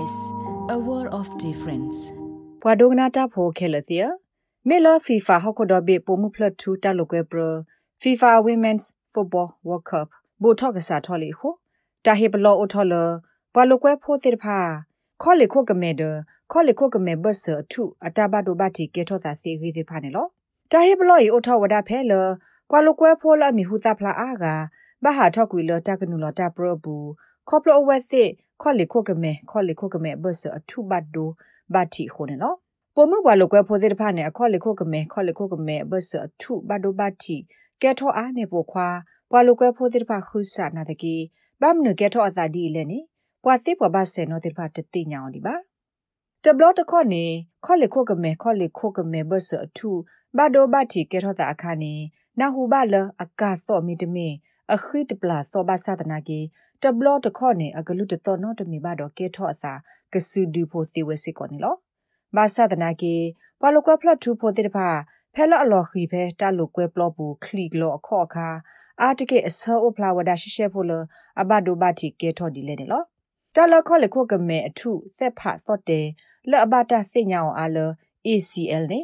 SBS a world of difference ပဝဒဂနာတာဖိုခဲလသီယမေလာ FIFA ဟခုဒဘေပိုမှုဖလတ်ထူတာလိုကွဲပရ FIFA Women's Football World Cup ဘူထော့ကစားထော်လီခုတာဟေဘလောအိုထော်လပဝလိုကွဲဖိုးတိဖာခေါ်လေခုကမဲဒခေါ်လေခုကမဲဘတ်ဆာထုအတာဘဒိုဘတီကေထောသာစီဂီတိဖာနေလောတာဟေဘလောဤအိုထော်ဝဒဖဲလကွာလိုကွဲဖိုးလာမီဟူတာဖလာအာကဘာဟာထော့ကွေလတာကနူလတာပရဘူးခေါပလိုဝက်စစ် ခေါ်လေခုကမဲခေါ်လေခုကမဲဘတ်ဆာအထုဘတ်ဒိုဘတီခုနေလောပုံမှုဘွာလိုကွဲဖိုးစစ်တဖာနေအခေါ်လေခုကမဲခေါ်လေခုကမဲဘတ်ဆာအထုဘတ်ဒိုဘတီကဲထောအားနေပိုခွာဘွာလိုကွဲဖိုးစစ်တဖာခုဆာနာတကီဘမ်နုကဲထောအသာဒီလဲနေဘွာစစ်ဘွာဘဆေနောတိတဖာတတိညာအောင်ဒီပါတဘလတ်ခေါနေခေါလေခုကမဲခေါလေခုကမဲဘတ်ဆာအထုဘတ်ဒိုဘတီကဲထောတာအခါနေနာဟူဘလအကာသောမီတမီအခိတပလာသောဘာသာတနာကေ တဘလတခေါနေအဂလူတတော်နော်တမီဘတော့ကေထောအစာကဆူဒူဖိုစီဝစီကောနေလောဘာသာတနာကေဘလကွဖလတ်ထူဖိုတိတဖာဖဲလအလော်ခီဖဲတလုကွဲပလော့ဘူးခလီကလောအခေါ်ခါအာတကေအဆောအဖလာဝဒါရှရှဲဖိုလအဘဒိုဘတီကေထောဒီလေနေလောတလခေါ်လေခုကမဲအထုဆက်ဖသော့တဲလော့အဘတာစညာအောင်အားလ ACL နေ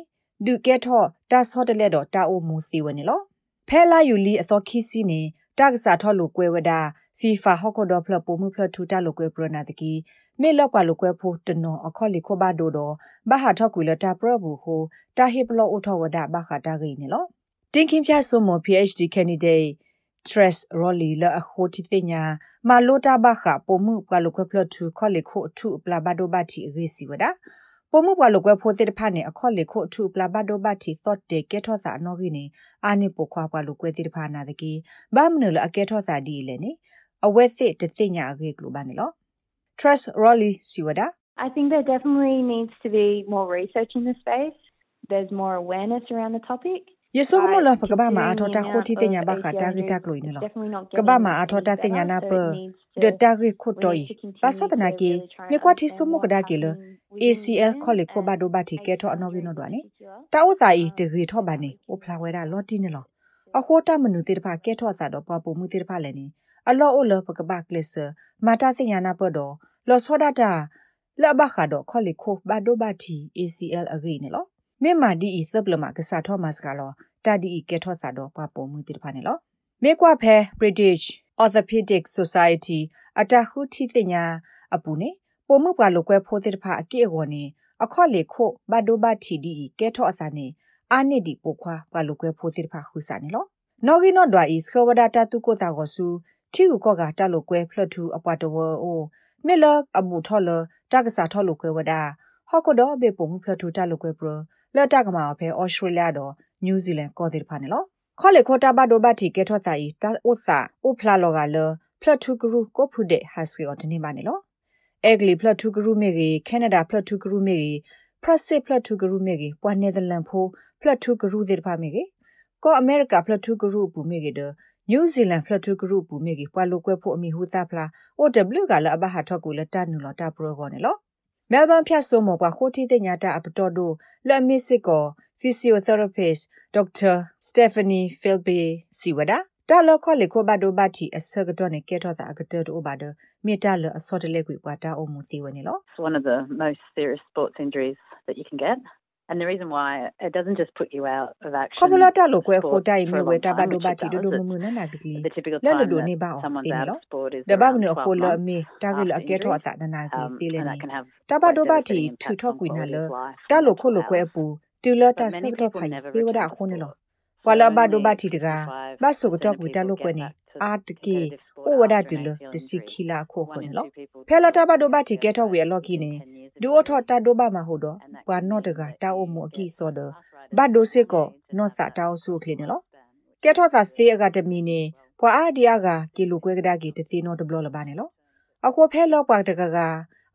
ဒုကေထောတာဆော့တလက်တော့တာအိုမူစီဝနေလောဖဲလာယူလီအသောခီစီနေ တက္ကစားထော်လူကွဲဝဒါ FIFA ဟော့ကော်ဒေါဖလပိုမှုဖလထူတာလူကွဲပရနာတကီမေလော့ကွာလူကွဲဖို့တနော်အခေါ်လီခိုဘာဒိုတော့ဘာဟာထောက်ကွေလတာပရဘူးဟိုတာဟိပလော့အထောဝဒါဘာခတာဂိနေလောတင်ခင်ပြဆုမ PhD candidate Tres Rolly လအခုတိတညာမလိုတာဘာခပိုမှုကွာလူကွဲဖလထူခေါ်လီခိုအထု ပလာဘာဒိုဘာတီရေစီဝဒါပိုမှုပွားလကွဲဖိုတဲ့ဖာနေအခေါ်လေခုအထုပလာဘဒိုဘတီသော့တေကဲထောစာအနော်ကြီးနေအာနေပိုခွာပွားလကွဲတဲ့ဖာနာတကီဘာမနလအကဲထောစာဒီလေနေအဝဲစစ်တသိညာအကေကလိုပါနေလော Trust Rolly Siwada I think there definitely needs to be more research in the space. There's more awareness around the topic. ယေဆုကမလဖကဘာမာအထောတာခိုတီတညာဘခတာဂီတက်လို့နေလောကဘာမာအထောတာစညာနာပဒတာဂီခုတိုီပါစတနာကေမြေကွာတီဆုမကဒါကေလ ACL ခေါ်လေခိုဘာဒိုဘာတီကဲထောအနော်ကီနော်ဒွာနေတာဥစာဤတဂီထောဘာနေအိုဖလာဝဲတာလော်တီနေလောအခိုးတမနုတေတဖာကဲထောစာတော့ပပမှုတေတဖာလည်းနေအလောအိုလပကဘာကလစ်မာတာစညာနာပတော့လောဆောဒတာလဘခါတော့ခေါ်လေခိုဘာဒိုဘာတီ ACL အဂိနေလောမေမာဒီဤစပလမကစားထောမတ်ကလောတာဒီဤကဲထောစာတော့ပပမှုတေတဖာနေလောမေကွာဖဲ British Orthopedic Society အတခုထိတင်ညာအပူနေ ပိုမှုပါလိုကွဲဖိုးတဲ့ဖာအကိအဝနေအခေါ်လေခိုဘဒိုဘတီဒီကဲထော့အစာနေအာနိဒီပိုခွာပါလိုကွဲဖိုးတဲ့ဖာခုစာနေလောနော်ဂီနော်ဒွာဤစခဝဒတာတုကိုတာကိုစုထီကိုကောကတာလိုကွဲဖလတ်ထူအပွားတော်အိုမေလအဘူထော်လတကစားထော်လိုကွဲဝဒါဟော့ကဒေါ်ဘေပုံဖလတ်ထူတာလိုကွဲပရလက်တကမာဖဲဩစတြေးလျတော့နယူးဇီလန်ကောတဲ့ဖာနေလောခေါ်လေခိုတာဘဒိုဘတီကဲထော့စာဤတာဥစာဥဖလာလောကလဖလတ်ထူဂရုကိုဖုတဲ့ဟတ်စကီအော်တနေပါနေလော အဂလီဖလတ်ထူဂရုမေကြီးကနေဒါဖလတ်ထူဂရုမေကြီးပရစစ်ဖလတ်ထူဂရုမေကြီးပွာနယ်သာလန်ဖိုးဖလတ်ထူဂရုတဲ့ဖာမေကြီးကောအမေရိကဖလတ်ထူဂရုပူမေကြီးဒနယူးဇီလန်ဖလတ်ထူဂရုပူမေကြီးပွာလိုကွဲဖို့အမိဟူသားဖလား OW ကလည်းအဘဟာထောက်ကူလက်တနူလတာပရောကောနေလောမဲလ်ဘန်ဖြတ်ဆိုမောပွာခိုတီတဲ့ညာတာအပတော်တို့လက်မစ်စစ်ကော physiotherapist Dr. Stephanie Philby Siwada တာလ ခေါလေခိုဘဒိုဘတီအစကတော့နေကဲတော့တာအကတဲ့တို့ဘာဒမြေတာလအစောတလေကွေပွားတာအမှုစီဝနေလော It's one of the most serious sports injuries that you can get And the reason why it doesn't just put you out of action. ခေါပလာတာလိုကွဲခိုတိုင်မြေဝဲတာဘဒိုဘတီဒိုဒိုမမနာနာဘီကလီလဲလိုဒိုနေပါအောင်စီနော်ဒဘမနခိုလအမီတာဂလအကဲထောအစနာနာကလီစီလေနေတာဘဒိုဘတီထူထော့ကွေနာလတာလိုခိုလိုကွဲအပူတူလတာစကတော့ဖိုင်စေဝဒခုန်လော ဝလာဘဒိုဘတီတကဘဆုကတော့ကွေတာလိုကွဲနေအာတကေဩဝဒတူလတစီခီလာခိုခွန်လောဖဲလာတာဘဒိုဘတီကဲထောဝေလော်ကီနေဒူအထောတာဒိုဘမဟုတ်တော့ဘာနော့တကတာအုံမအကီစောဒဘတ်ဒိုစစ်ကောနော့စာတောင်းဆုခလင်းနော်ကဲထောစာစေးအကတမီနေဖွာအာဒီယာကကီလိုကွဲကဒါကီတသိနောတဘလလပါနေလောအခုဖဲလော့ပွားတကက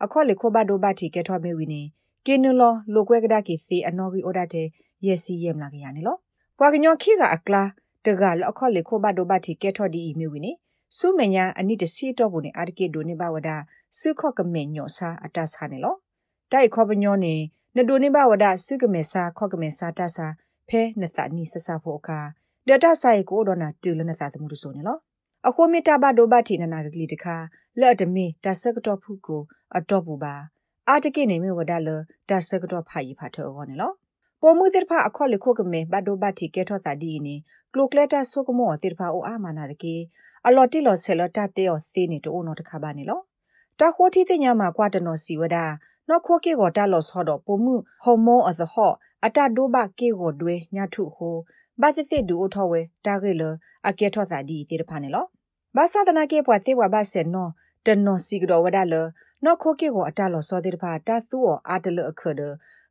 အခေါ်လေခိုဘဒိုဘတီကဲထောမေဝီနေကင်းနလောလိုကွဲကဒါကီစေးအနော်ကီအိုဒတဲ့ယက်စီယမ်လာကရနေလော ပွာကညောခိကအကလာတကလော့ခေါ်လေခိုဘဒိုဘတီကဲထောဒီအီမေဝီနေစုမညာအနိတစီတော့ဘူးနေအာတကေဒိုနေဘဝဒစုခော့ကမေညောစာအတဆာနေလောတိုက်ခေါပညောနေနဒိုနေဘဝဒစုကမေစာခော့ကမေစာတဆာဖဲနစနီဆဆဖို့အခါဒတာဆိုင်ကိုဒေါနာတူလနစာသမှုဆိုနေလောအခုမီတာဘဒိုဘတီနနာကလေးတခါလက်တမီတဆကတော့ဖူကိုအတော့ပူပါအာတကိနေမဝဒါလတဆကတော့ဖာရီဖာထောကောနေလော ပေါ်မှုတဲ့ဖာအခေါ်လေခုကမေဘဒိုဘတီကဲထောတာဒီနေကလိုကလက်တာဆိုကမောတဲ့ဖာအိုအာမနာတကေအလော်တီလော်ဆယ်လတာတေော်စီနေတိုးနော်တခါပါနေလောတာခိုတီတဲ့ညမှာကွာတနော်စီဝဒါနော်ခိုကေကိုတာလော်ဆောတော့ပေါ်မှုဟော်မိုအသဟောအတဒိုဘကေကိုတွေညထုဟိုဘာစစ်စစ်ဒူအထောဝဲတာဂေလအကေထောစာဒီတေတဖာနေလောဘာသာတနာကေပွားသေးဝဘာစင်နော်တနော်စီကတော့ဝဒါလနော်ခိုကေကိုအတလော်စောတေတဖာတာသူောအာတလအခဒ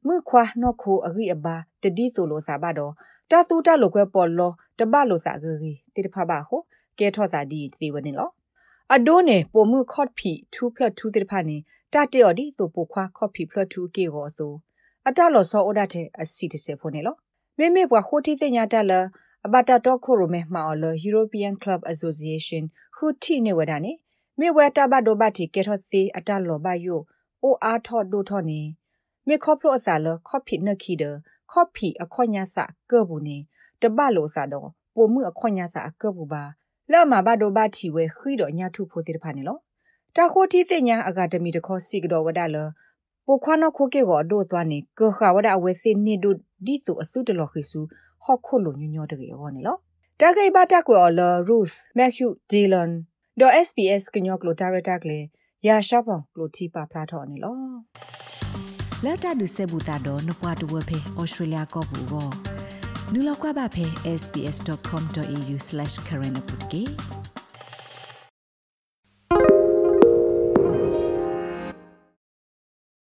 မြခွာနော်ခိုအဂိအဘာတတိဆိုလိုစာပါတော့တာသူတလိုကွဲပေါ်လောတပလိုစာဂရီတေတဖာပါဟိုကဲထောစာဒီသေဝနေလောအဒိုးနေပိုမှုခော့ဖီ 2+2 တေတဖာနေတာတေော်ဒီသူပိုခွာခော့ဖီ +2 ကေကိုဆိုအတလော်စောအိုဒတ်တဲ့အစီတစေဖို့နေလောမေမေဘွာခိုတီတင်ညာတက်လအဘတာတော့ခိုရိုမဲမှာအော်လ European Club Association ခူတီနေဝဒနေမေဝဲတာဘဒိုဘတီကေထော့စီအတလောဘယိုအိုအားထော့ဒိုထော့နေ မေခေါပလိုအစာလခေါပီနခီဒခေါပီအခွညာစာကေဘူးနေတဘလိုစာတော့ပိုမှုအခွညာစာအကေဘူးပါလော်မှာဘဒိုဘတီဝဲခီတော့ညာထုဖိုတိတဖာနေလောတာခိုတီတင်ညာအကာဒမီတခေါ်စီကတော့ဝဒါလပိုခွာနခိုကေကိုဒိုသွားနေကောခါဝဒအဝဲစင်းနေဒိုဒီဆိုအစုတလော်ခိစုဟော့ခုလိုညညတကေဟောနေလောတကေဘတာကွေအော်လာရုသ်မက်ဟျူဒီလန်ဒေါ် SPS ကညောကလိုတာရတာကလေရာရှော့ပောင်ကလိုတီပါဖလာထော်နေလော လက်တာဒုဆေဘူတာဒေါ်နပွားတဝဖေဩစတြေးလျကောဘူကိုနူလောက်ကွာပါဖေ sbs.com.au/current update